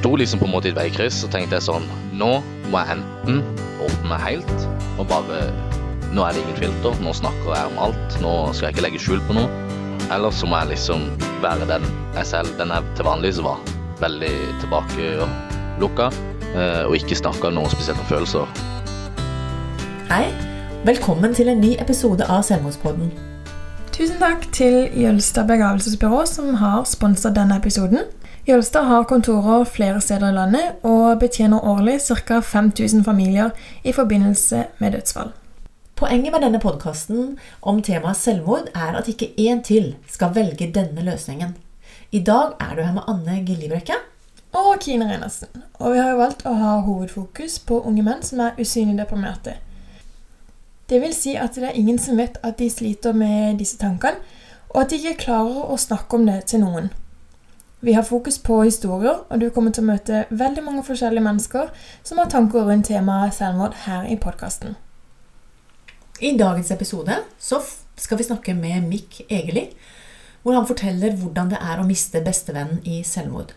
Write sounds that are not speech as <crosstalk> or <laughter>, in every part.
sto liksom på en måte i et veikryss og tenkte jeg sånn Nå må jeg enten åpne meg helt og bare Nå er det ingen filter, nå snakker jeg om alt, nå skal jeg ikke legge skjul på noe. Eller så må jeg liksom være den jeg selv, den jeg til vanlig var. Veldig tilbakelukka eh, og ikke snakka noe spesielt om følelser. Hei, velkommen til en ny episode av Selvmordspodden. Tusen takk til Jølstad begravelsesbyrå som har sponsa denne episoden. Jølstad har kontorer flere steder i landet og betjener årlig ca. 5000 familier i forbindelse med dødsfall. Poenget med denne podkasten om temaet selvmord er at ikke én til skal velge denne løsningen. I dag er du her med Anne Gillibrekke. Og Kine Reinersen. Og vi har jo valgt å ha hovedfokus på unge menn som er usynlig deprimerte. Det vil si at det er ingen som vet at de sliter med disse tankene, og at de ikke klarer å snakke om det til noen. Vi har fokus på historier, og du kommer til å møte veldig mange forskjellige mennesker som har tanker rundt temaet selvmord her i podkasten. I dagens episode så skal vi snakke med Mick Egeli, hvor han forteller hvordan det er å miste bestevennen i selvmord.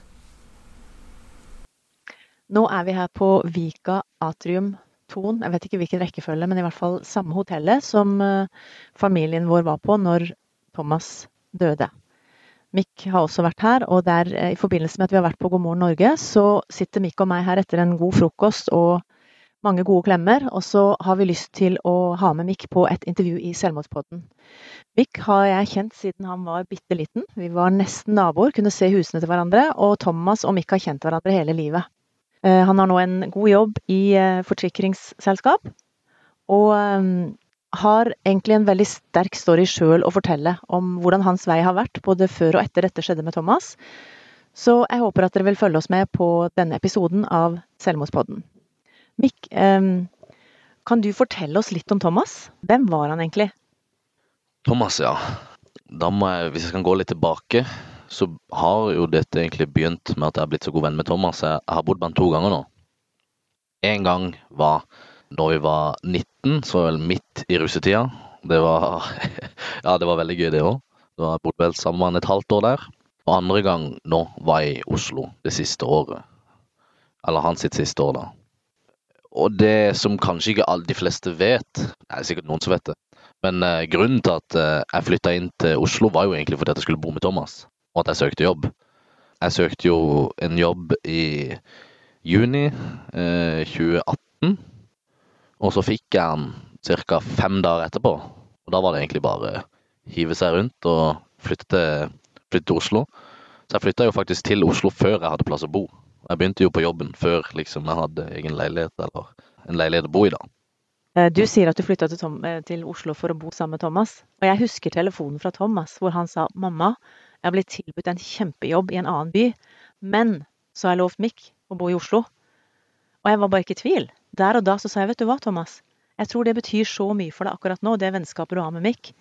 Nå er vi her på Vika Atrium Thon. Jeg vet ikke hvilken rekkefølge, men i hvert fall samme hotellet som eh, familien vår var på når Thomas døde. Mick har også vært her, og der, eh, i forbindelse med at vi har vært på God morgen Norge, så sitter Mikk og meg her etter en god frokost og mange gode klemmer. Og så har vi lyst til å ha med Mikk på et intervju i Selvmordspodden. Mikk har jeg kjent siden han var bitte liten. Vi var nesten naboer, kunne se husene til hverandre. Og Thomas og Mikk har kjent hverandre hele livet. Eh, han har nå en god jobb i eh, forsikringsselskap. Og eh, har egentlig en veldig sterk story sjøl å fortelle om hvordan hans vei har vært, både før og etter dette skjedde med Thomas. Så jeg håper at dere vil følge oss med på denne episoden av Selvmordspodden. Mikk, kan du fortelle oss litt om Thomas? Hvem var han egentlig? Thomas, ja. Da må jeg, hvis jeg kan gå litt tilbake, så har jo dette egentlig begynt med at jeg har blitt så god venn med Thomas. Jeg har bodd med han to ganger nå. En gang var når vi var 19, så var vel midt i russetida. Det var <laughs> Ja, det var veldig gøy, det òg. Da bodde vel sammen et halvt år der. Og andre gang nå var jeg i Oslo det siste året. Eller hans sitt siste år, da. Og det som kanskje ikke alle de fleste vet, det er sikkert noen som vet det, men uh, grunnen til at uh, jeg flytta inn til Oslo, var jo egentlig fordi at jeg skulle bo med Thomas, og at jeg søkte jobb. Jeg søkte jo en jobb i juni eh, 2018, og så fikk jeg den ca. fem dager etterpå. Og da var det egentlig bare hive seg rundt og flytte til, flytte til Oslo. Så jeg flytta jo faktisk til Oslo før jeg hadde plass å bo. Jeg begynte jo på jobben før liksom, jeg hadde egen leilighet eller en leilighet å bo i. da. Eh, du sier at du flytta til, eh, til, Oslo for å bo sammen med Thomas. Og jeg husker telefonen fra Thomas hvor han sa 'Mamma, jeg har blitt tilbudt en kjempejobb i en annen by, men så har jeg lovt Mick å bo i Oslo'. Og jeg var bare ikke i tvil. Der og da så sa jeg 'Vet du hva, Thomas, jeg tror det betyr så mye for deg akkurat nå, det vennskapet du har med Mikk.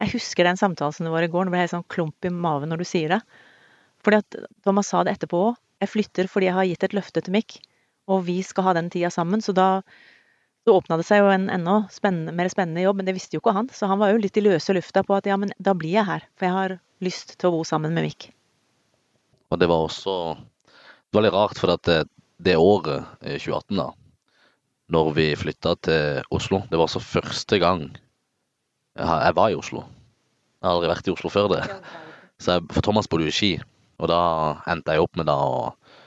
Jeg husker den samtalen var i går, det ble helt sånn klump i maven når du sier det. Fordi at Thomas sa det etterpå òg. Jeg flytter fordi jeg har gitt et løfte til Mikk, og vi skal ha den tida sammen. Så da så åpna det seg jo en enda spennende, mer spennende jobb, men det visste jo ikke han. Så han var jo litt i løse lufta på at ja, men da blir jeg her, for jeg har lyst til å bo sammen med Mikk. Og det var også det var litt rart, for at det, det året, 2018, da, når vi flytta til Oslo, det var altså første gang jeg, var i Oslo. Jeg har aldri vært i Oslo før det. Så jeg, for Thomas bodde jo i Ski. Og da endte jeg opp med da å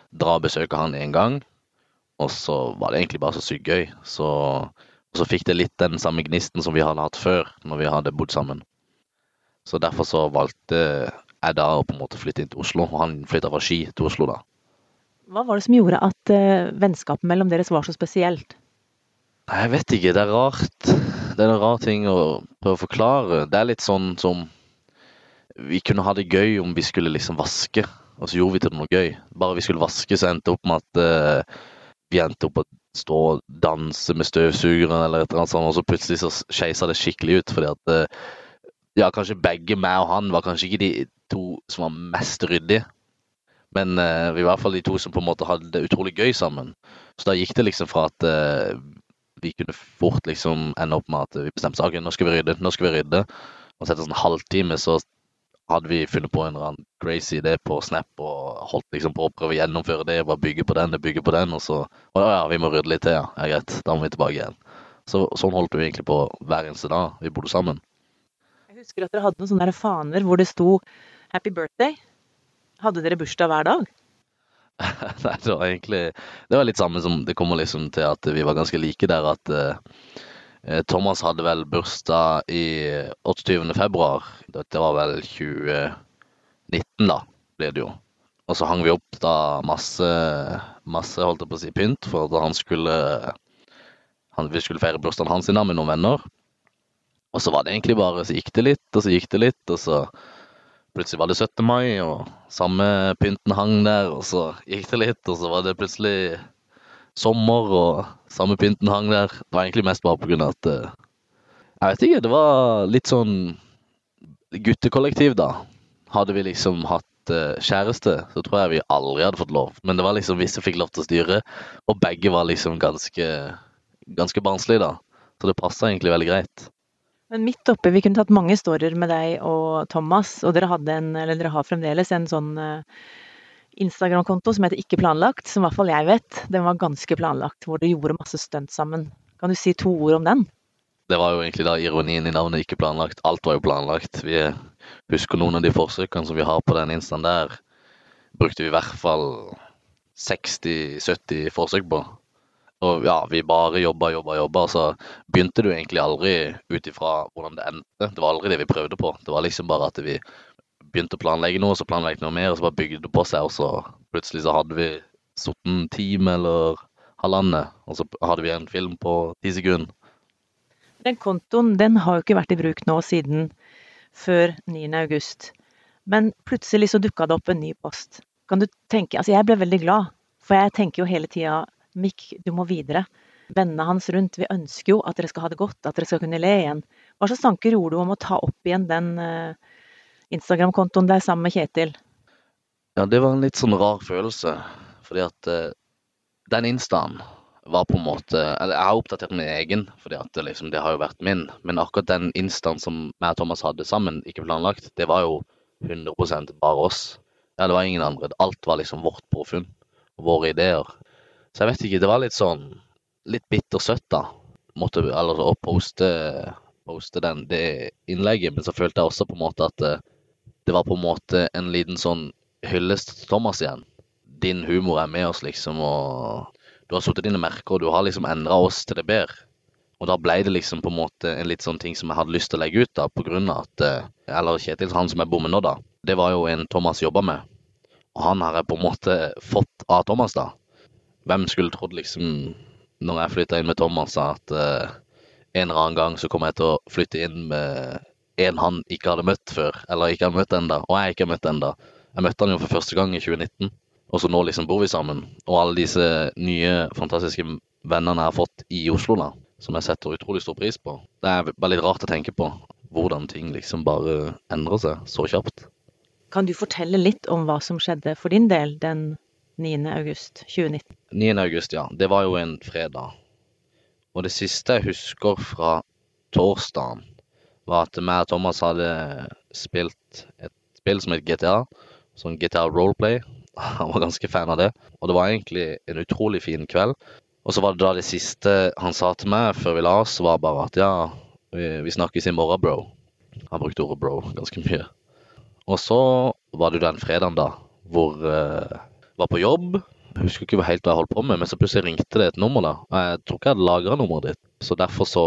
dra og besøke han én gang. Og så var det egentlig bare så sykt gøy. Så, så fikk det litt den samme gnisten som vi hadde hatt før, når vi hadde bodd sammen. Så derfor så valgte jeg da å på en måte flytte inn til Oslo, og han flytta fra Ski til Oslo da. Hva var det som gjorde at uh, vennskapet mellom deres var så spesielt? Jeg vet ikke, det er rart. Det er en rar ting å prøve å forklare. Det er litt sånn som vi kunne ha det gøy om vi skulle liksom vaske, og så gjorde vi til noe gøy. Bare vi skulle vaske, så endte det opp med at uh, vi endte opp å stå og danse med støvsugeren eller et eller annet sånt, og så plutselig så skeisa det skikkelig ut, fordi at uh, ja, kanskje begge meg og han var kanskje ikke de to som var mest ryddige. Men uh, vi var i hvert fall de to som på en måte hadde det utrolig gøy sammen. Så da gikk det liksom fra at uh, vi kunne fort liksom ende opp med at vi bestemte saken. nå skal vi rydde, nå skal vi rydde. Og så etter en sånn halvtime så hadde vi funnet på en eller annen crazy idé på Snap og holdt liksom på å prøve å gjennomføre det. Bare bygge på den, bygge på den, og så Å ja, vi må rydde litt til, ja. Ja, greit. Da må vi tilbake igjen. Så, sånn holdt vi egentlig på hver eneste dag vi bodde sammen. Jeg husker at dere hadde noen sånne faner hvor det sto 'Happy birthday'. Hadde dere bursdag hver dag? <laughs> Nei, det var egentlig Det var litt samme som Det kommer liksom til at vi var ganske like der at eh, Thomas hadde vel bursdag i 28. februar. Dette var vel 2019, da, blir det jo. Og så hang vi opp da masse, masse holdt jeg på å si, pynt for at han skulle han, Vi skulle feire bursdagen hans med noen venner. Og så var det egentlig bare Så gikk det litt, og så gikk det litt, og så plutselig var det 17. mai, og samme pynten hang der, og så gikk det litt, og så var det plutselig sommer, og samme pynten hang der. Det var egentlig mest bare på grunn av at eh, Jeg vet ikke, det var litt sånn guttekollektiv, da. Hadde vi liksom hatt eh, kjæreste, så tror jeg vi aldri hadde fått lov. Men det var liksom hvis jeg fikk lov til å styre, og begge var liksom ganske, ganske barnslige, da. Så det passa egentlig veldig greit. Men midt oppi, vi kunne tatt mange storyer med deg og Thomas, og dere en, dere har fremdeles en sånn uh, Instagram-konto som heter Ikke planlagt, som i hvert fall jeg vet. Den var ganske planlagt, hvor dere gjorde masse stunt sammen. Kan du si to ord om den? Det var jo egentlig da ironien i navnet Ikke planlagt. Alt var jo planlagt. Vi husker noen av de forsøkene som vi har på den instaen der, brukte vi i hvert fall 60-70 forsøk på. Og ja, vi bare jobba, jobba, jobba. Så begynte det jo egentlig aldri ut ifra hvordan det endte. Det var aldri det vi prøvde på. Det var liksom bare at vi begynte å planlegge noe, så planlegget noe mer, og så bare bygde det på seg. Og så plutselig så hadde vi sittet en time eller halvannet, og så hadde vi en film på ti sekunder. Den kontoen den har jo ikke vært i bruk nå siden før 9. august. Men plutselig så dukka det opp en ny post. Kan du tenke Altså, jeg ble veldig glad, for jeg tenker jo hele tida Mikk, du må videre. Vennene hans rundt, vi ønsker jo at dere skal ha det godt, at dere skal kunne le igjen. Hva slags tanker gjorde du om å ta opp igjen den uh, Instagram-kontoen der sammen med Kjetil? Ja, det var en litt sånn rar følelse. Fordi at uh, den instaen var på en måte Eller jeg har oppdatert min egen, fordi at liksom, det har jo vært min. Men akkurat den instaen som jeg og Thomas hadde sammen, ikke planlagt, det var jo 100% bare oss. Ja, det var ingen andre. Alt var liksom vårt påfunn. Våre ideer. Så jeg vet ikke, det var litt sånn litt bittersøtt, da. Måtte, eller å poste, poste den, det innlegget. Men så følte jeg også på en måte at det, det var på en måte en liten sånn hyllest til Thomas igjen. Din humor er med oss, liksom, og du har satt dine merker, og du har liksom endra oss til det bedre. Og da ble det liksom på en måte en litt sånn ting som jeg hadde lyst til å legge ut, da, på grunn av at Eller Kjetil, han som er bommer nå, da. Det var jo en Thomas jobba med. Og han har jeg på en måte fått av Thomas, da hvem skulle trodd, liksom, når jeg flytta inn med Thomas, at uh, en eller annen gang så kommer jeg til å flytte inn med en han ikke hadde møtt før, eller ikke har møtt enda, og jeg ikke har møtt enda. Jeg møtte han jo for første gang i 2019, og så nå liksom bor vi sammen. Og alle disse nye, fantastiske vennene jeg har fått i Oslo, da, som jeg setter utrolig stor pris på. Det er bare litt rart å tenke på hvordan ting liksom bare endrer seg så kjapt. Kan du fortelle litt om hva som skjedde for din del den 9. august 2019. 9. august, ja. Det var jo en fredag. Og det siste jeg husker fra torsdagen, var at meg og Thomas hadde spilt et spill som het GTA. Sånn GTA Roleplay. <laughs> Han var ganske fan av det. Og det var egentlig en utrolig fin kveld. Og så var det da det siste han sa til meg før vi la oss, var bare at ja, vi, snakkes i morgen, bro. Han brukte ordet bro ganske mye. Og så var det den fredagen, da, hvor uh, var på jobb. Jeg husker ikke helt hva jeg holdt på med, men så plutselig ringte det et nummer. da. Jeg tror ikke jeg hadde lagra nummeret ditt, så derfor så,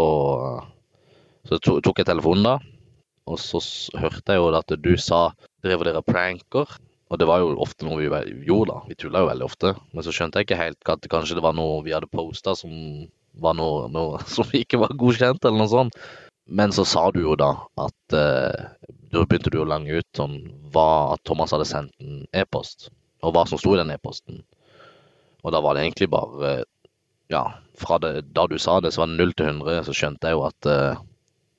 så tok jeg telefonen da. Og så hørte jeg jo at du sa drev dere pranker. Og det var jo ofte noe vi gjorde, da. Vi tulla jo veldig ofte. Men så skjønte jeg ikke helt at kanskje det var noe vi hadde posta som var noe, noe, <laughs> som ikke var godkjent, eller noe sånt. Men så sa du jo da at eh, Da begynte du å lange ut sånn hva at Thomas hadde sendt en e-post og hva som sto i den e-posten. Og da var det egentlig bare Ja, fra det, da du sa det, så var det 0 til 100, så skjønte jeg jo at uh,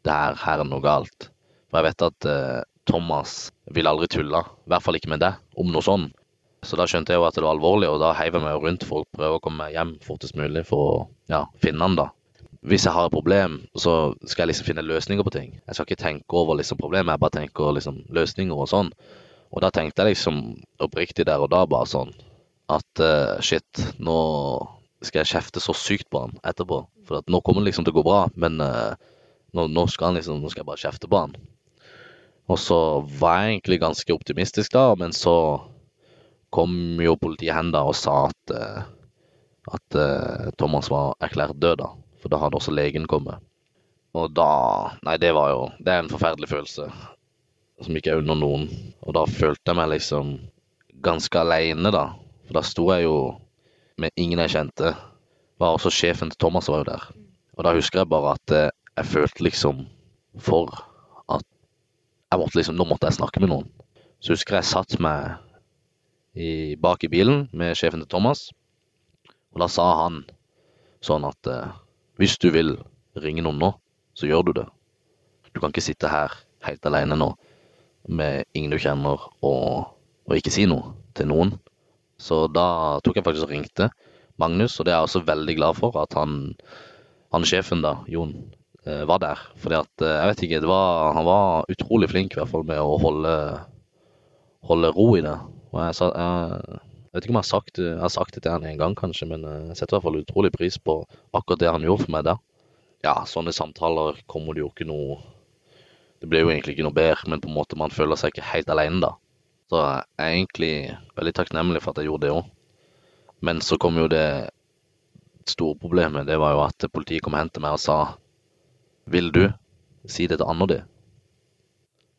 det her, her er noe galt. For jeg vet at uh, Thomas vil aldri tulle, i hvert fall ikke med deg, om noe sånn. Så da skjønte jeg jo at det var alvorlig, og da heiv jeg meg rundt for å prøve å komme meg hjem fortest mulig for å ja, finne han, da. hvis jeg har et problem, så skal jeg liksom finne løsninger på ting. Jeg skal ikke tenke over liksom problemet, jeg bare tenker liksom løsninger og sånn. Og da tenkte jeg liksom oppriktig der og da bare sånn at uh, shit, nå skal jeg kjefte så sykt på han etterpå. For at nå kommer det liksom til å gå bra, men uh, nå, nå, skal liksom, nå skal jeg bare kjefte på han. Og så var jeg egentlig ganske optimistisk da, men så kom jo politiet hen da og sa at, uh, at Thomas var erklært død, da. For da hadde også legen kommet. Og da Nei, det var jo Det er en forferdelig følelse som ikke er under noen. Og da følte jeg meg liksom ganske aleine, da. For da sto jeg jo med ingen jeg kjente. Var også sjefen til Thomas var jo der. Og da husker jeg bare at eh, jeg følte liksom for at jeg måtte liksom Nå måtte jeg snakke med noen. Så husker jeg satt meg i, bak i bilen med sjefen til Thomas, og da sa han sånn at eh, hvis du vil ringe noen nå, så gjør du det. Du kan ikke sitte her helt alene nå med ingen du kjenner, og, og ikke si noe til noen. Så da tok jeg faktisk og ringte Magnus, og det er jeg også veldig glad for at han, han sjefen, da, Jon, eh, var der. Fordi at, eh, jeg vet ikke, var, han var utrolig flink i hvert fall med å holde, holde ro i det. Og jeg, jeg, jeg vet ikke om jeg har sagt, jeg har sagt det til han en gang, kanskje, men eh, jeg setter i hvert fall utrolig pris på akkurat det han gjorde for meg der. Ja, sånne samtaler kommer det jo ikke noe Det blir jo egentlig ikke noe bedre, men på en måte man føler seg ikke helt alene da. Så jeg er egentlig veldig takknemlig for at jeg gjorde det òg. Men så kom jo det store problemet. Det var jo at politiet kom hen til meg og sa Vil du si det til Anna di?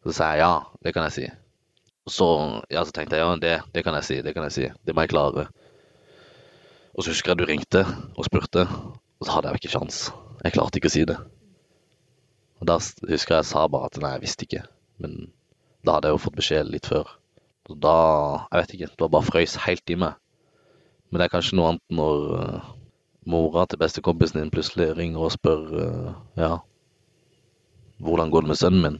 Så sa jeg ja, det kan jeg si. Så, ja, så tenkte jeg ja, det, det, kan jeg si, det kan jeg si. Det må jeg klare. Og så husker jeg du ringte og spurte, og så hadde jeg jo ikke sjans. Jeg klarte ikke å si det. Og da husker jeg jeg sa bare at nei, jeg visste ikke. Men da hadde jeg jo fått beskjed litt før. Så da Jeg vet ikke. Det var bare frøys helt i meg. Men det er kanskje noe annet når uh, mora til bestekompisen din plutselig ringer og spør uh, ja, hvordan går det med sønnen min?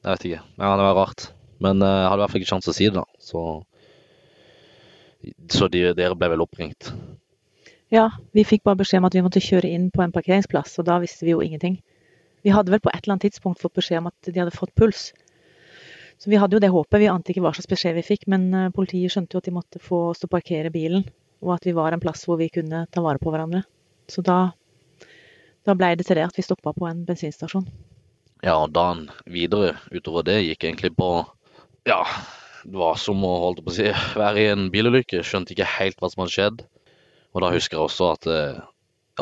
Jeg vet ikke. Ja, det var rart. Men uh, jeg hadde i hvert fall ikke sjanse å si det, da. Så, så de, dere ble vel oppringt? Ja, vi fikk bare beskjed om at vi måtte kjøre inn på en parkeringsplass, og da visste vi jo ingenting. Vi hadde vel på et eller annet tidspunkt fått beskjed om at de hadde fått puls. Så vi hadde jo det håpet. Vi ante ikke hva slags beskjed vi fikk, men eh, politiet skjønte jo at de måtte få oss til å parkere bilen, og at vi var en plass hvor vi kunne ta vare på hverandre. Så da, da blei det til det at vi stoppa på en bensinstasjon. Ja, og dagen videre utover det gikk egentlig på ja, det var som å holde på å si, være i en bilulykke. Skjønte ikke helt hva som hadde skjedd. Og da husker jeg også at eh,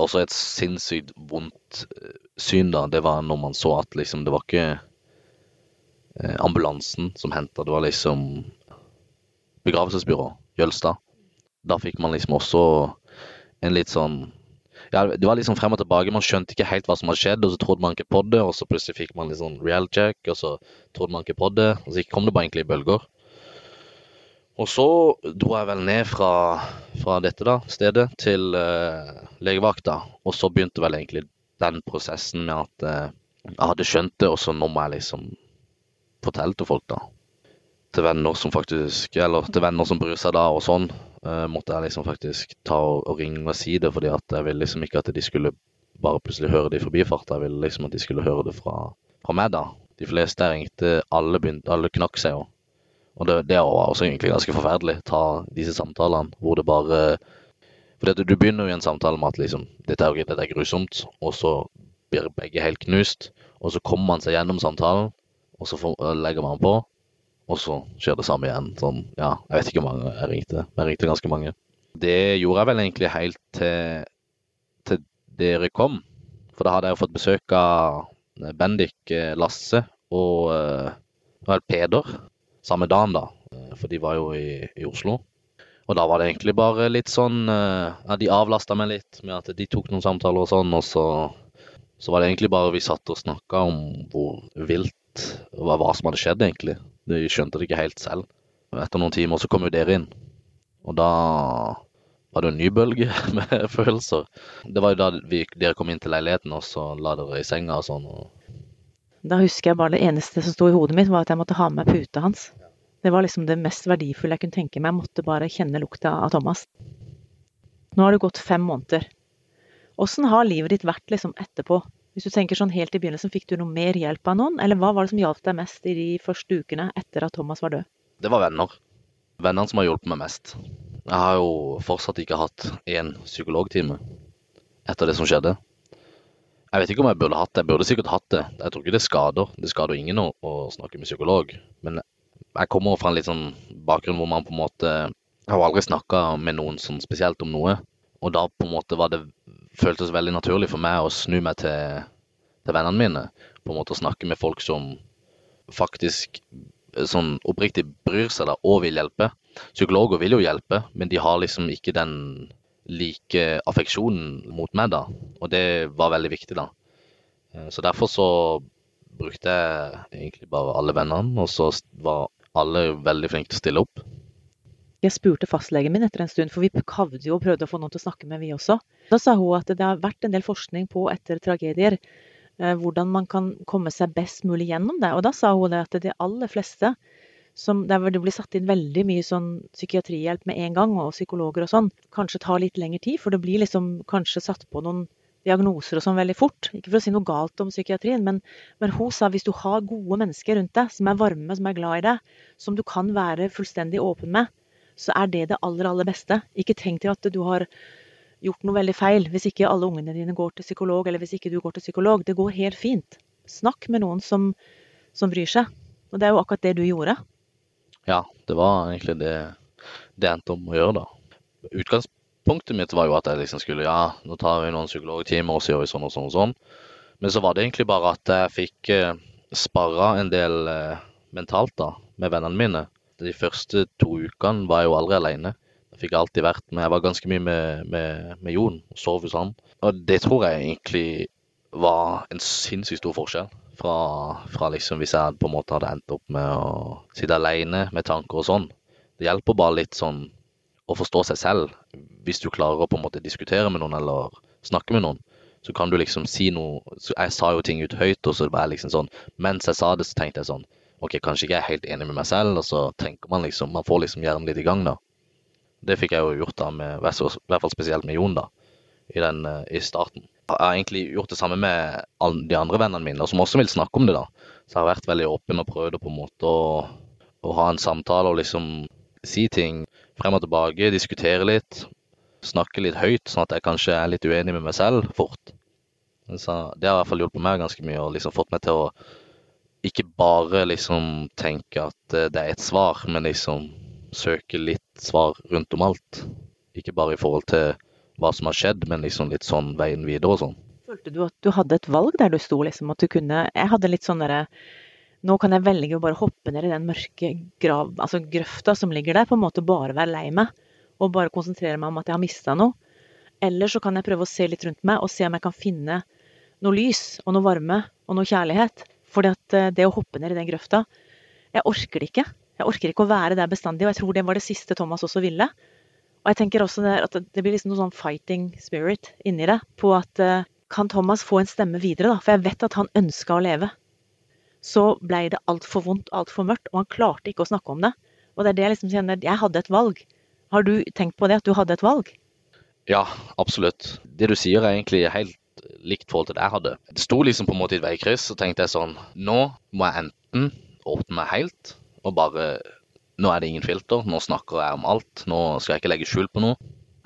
også et sinnssykt vondt eh, syn da, det var når man så at liksom det var ikke eh, ambulansen som henta, det var liksom begravelsesbyrå, Jølstad. Da fikk man liksom også en litt sånn ja, det var liksom frem og tilbake. Man skjønte ikke helt hva som hadde skjedd, og så trodde man ikke på det, og så plutselig fikk man litt sånn real check, og så trodde man ikke på det, og så kom det bare egentlig i bølger. Og så dro jeg vel ned fra, fra dette da, stedet til uh, legevakta, og så begynte vel egentlig den prosessen med at uh, jeg hadde skjønt det, og så nå må jeg liksom fortelle til folk, da. Til venner som faktisk Eller til venner som bryr seg da, og sånn uh, måtte jeg liksom faktisk ta og, og, ringe og si det, fordi at jeg ville liksom ikke at de skulle bare plutselig høre det i forbifart. Jeg ville liksom at de skulle høre det fra, fra meg, da. De fleste jeg ringte, alle, begynte, alle knakk seg jo. Og det, det var også egentlig ganske forferdelig, ta disse samtalene hvor det bare For det, du begynner jo i en samtale med at liksom dette er, dette er grusomt, og så blir begge helt knust. Og så kommer man seg gjennom samtalen, og så får, legger man på, og så skjer det samme igjen. Sånn, ja, jeg vet ikke hvor mange jeg ringte, men jeg ringte ganske mange. Det gjorde jeg vel egentlig helt til, til dere kom. For da hadde jeg jo fått besøk av Bendik, eh, Lasse og, eh, og Peder samme dagen, da. Eh, for de var jo i, i, Oslo. Og da var det egentlig bare litt sånn Ja, de avlasta meg litt med at de tok noen samtaler og sånn, og så, så var det egentlig bare vi satt og snakka om hvor vilt hva, hva som hadde skjedd, egentlig. De skjønte det ikke helt selv. Etter noen timer så kom jo dere inn, og da var det en ny bølge <laughs> med følelser. Det var jo da vi, dere kom inn til leiligheten, og så la dere i senga og sånn. Og... Da husker jeg bare det eneste som sto i hodet mitt, var at jeg måtte ha med meg puta hans. Det var liksom det mest verdifulle jeg kunne tenke meg. Jeg måtte bare kjenne lukta av Thomas. Nå har det gått fem måneder. Åssen har livet ditt vært liksom etterpå? Hvis du tenker sånn helt i begynnelsen, fikk du noe mer hjelp av noen? Eller hva var det som hjalp deg mest i de første ukene etter at Thomas var død? Det var venner. Vennene som har hjulpet meg mest. Jeg har jo fortsatt ikke hatt én psykologtime etter det som skjedde. Jeg vet ikke om jeg burde hatt det. Jeg burde sikkert hatt det. Jeg tror ikke det skader. Det skader ingen å, å snakke med psykolog. Men jeg kommer fra en litt sånn bakgrunn hvor man på en måte Jeg har aldri snakka med noen sånn spesielt om noe. Og da på en måte var det føltes veldig naturlig for meg å snu meg til, til vennene mine. På en måte å snakke med folk som faktisk sånn oppriktig bryr seg da, og vil hjelpe. Psykologer vil jo hjelpe, men de har liksom ikke den like affeksjonen mot meg, da. Og det var veldig viktig, da. Eh, så derfor så brukte jeg egentlig bare alle vennene, og så var alle veldig flinke til å stille opp. Jeg spurte fastlegen min etter en stund, for vi kavde jo og prøvde å få noen til å snakke med, vi også. Da sa hun at det har vært en del forskning på etter tragedier eh, hvordan man kan komme seg best mulig gjennom det. Og da sa hun det at de aller fleste som der det blir satt inn veldig mye sånn psykiatrihjelp med en gang, og psykologer og sånn, kanskje tar litt lengre tid, for det blir liksom kanskje satt på noen diagnoser og sånn veldig fort. Ikke for å si noe galt om psykiatrien, men, men hun sa hvis du har gode mennesker rundt deg, som er varme, som er glad i deg, som du kan være fullstendig åpen med, så er det det aller, aller beste. Ikke tenk til at du har gjort noe veldig feil hvis ikke alle ungene dine går til psykolog, eller hvis ikke du går til psykolog. Det går helt fint. Snakk med noen som, som bryr seg. Og det er jo akkurat det du gjorde. Ja, det var egentlig det det endte om å gjøre, da. Utgangspunktet mitt var jo at jeg liksom skulle Ja, nå tar vi noen psykologtimer, og så gjør vi sånn og sånn og sånn. Men så var det egentlig bare at jeg fikk eh, sparra en del eh, mentalt, da, med vennene mine. De første to ukene var jeg jo aldri alene. Jeg fikk alltid vært med. Jeg var ganske mye med, med, med Jon og sov hos han. Og det tror jeg egentlig var en sinnssykt stor forskjell fra, fra, liksom hvis jeg på en måte hadde endt opp med å sitte alene med tanker og sånn. Det hjelper bare litt sånn å forstå seg selv. Hvis du klarer å på en måte diskutere med noen eller snakke med noen, så kan du liksom si noe Jeg sa jo ting ut høyt, og så var jeg liksom sånn Mens jeg sa det, så tenkte jeg sånn OK, kanskje ikke jeg er helt enig med meg selv, og så tenker man liksom Man får liksom hjernen litt i gang, da. Det fikk jeg jo gjort da, med, i hvert fall spesielt med Jon, da, i, den, eh, i starten har egentlig gjort det samme med de andre vennene mine, som også vil snakke om det. da. Så jeg har vært veldig åpen og prøvd på en måte å, å ha en samtale og liksom si ting frem og tilbake, diskutere litt. Snakke litt høyt, sånn at jeg kanskje er litt uenig med meg selv fort. Så det har i hvert fall hjulpet meg ganske mye, og liksom fått meg til å ikke bare liksom tenke at det er et svar, men liksom søke litt svar rundt om alt. Ikke bare i forhold til hva som har skjedd, men liksom litt sånn veien videre og sånn. Følte du at du hadde et valg der du sto, liksom? At du kunne Jeg hadde litt sånn derre Nå kan jeg velge å bare hoppe ned i den mørke grav, altså grøfta som ligger der, på en måte bare være lei meg. Og bare konsentrere meg om at jeg har mista noe. Eller så kan jeg prøve å se litt rundt meg og se om jeg kan finne noe lys og noe varme og noe kjærlighet. Fordi at eh, det å hoppe ned i den grøfta Jeg orker det ikke. Jeg orker ikke å være der bestandig, og jeg tror det var det siste Thomas også ville. Og jeg tenker også at det blir liksom noe sånn fighting spirit inni det. På at uh, kan Thomas få en stemme videre, da? For jeg vet at han ønska å leve. Så blei det altfor vondt, altfor mørkt, og han klarte ikke å snakke om det. Og det er det jeg liksom kjenner Jeg hadde et valg. Har du tenkt på det, at du hadde et valg? Ja, absolutt. Det du sier er egentlig helt likt forhold til det jeg hadde. Det sto liksom på en måte i et veikryss, og tenkte jeg sånn Nå må jeg enten åpne meg helt og bare nå er det ingen filter, nå snakker jeg om alt, nå skal jeg ikke legge skjul på noe.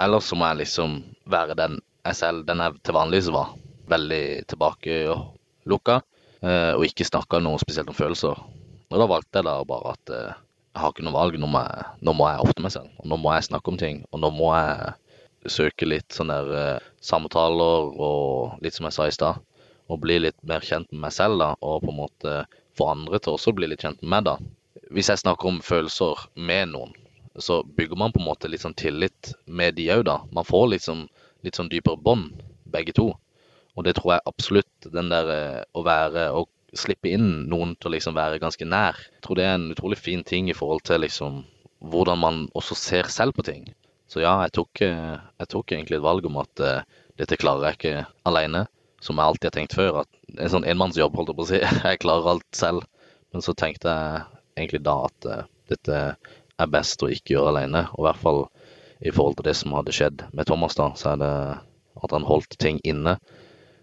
Eller så må jeg liksom være den jeg selv, den jeg til vanligvis var. Veldig tilbakelukka, eh, og ikke snakka noe spesielt om følelser. Og da valgte jeg da bare at eh, jeg har ikke noe valg, nå må jeg, nå må jeg åpne meg selv. Og nå må jeg snakke om ting, og nå må jeg søke litt sånne der eh, samtaler og litt som jeg sa i stad. Og bli litt mer kjent med meg selv, da, og på en måte få andre til også å bli litt kjent med meg, da hvis jeg snakker om følelser med noen, så bygger man på en måte litt sånn tillit med de òg, da. Man får liksom litt sånn dypere bånd, begge to. Og det tror jeg absolutt den der eh, å være og slippe inn noen til å liksom være ganske nær. Jeg tror det er en utrolig fin ting i forhold til liksom hvordan man også ser selv på ting. Så ja, jeg tok, eh, jeg tok egentlig et valg om at uh, dette klarer jeg ikke alene. Som jeg alltid har tenkt før. At en sånn enmannsjobb, holdt jeg på å si. <laughs> Jeg klarer alt selv. Men så tenkte jeg egentlig da at uh, dette er best å ikke gjøre alene. Og i hvert fall i forhold til det som hadde skjedd med Thomas, da, så er det at han holdt ting inne,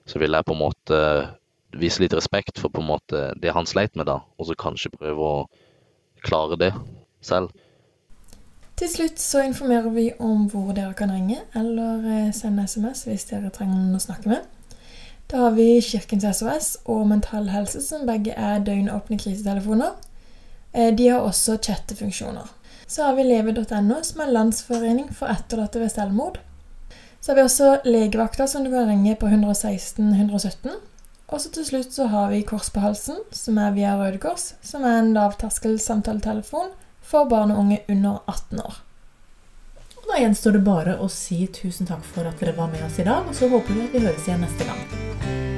så vil jeg på en måte vise litt respekt for på en måte det han sleit med, da, og så kanskje prøve å klare det selv. Til slutt så informerer vi om hvor dere kan ringe eller eh, sende SMS hvis dere trenger noen å snakke med. Da har vi Kirkens SOS og Mental Helse, som begge er døgnåpne krisetelefoner. Eh, De har også chattefunksjoner. Så har vi leve.no, som er landsforening for etterlatte ved selvmord. Så har vi også legevakta, som du kan ringe på 116 117. Og så til slutt så har vi Kors på halsen, som er via Røde Kors, som er en lavterskel samtaletelefon for barn og unge under 18 år. Og da gjenstår det bare å si tusen takk for at dere var med oss i dag, og så håper vi at vi høres igjen neste gang.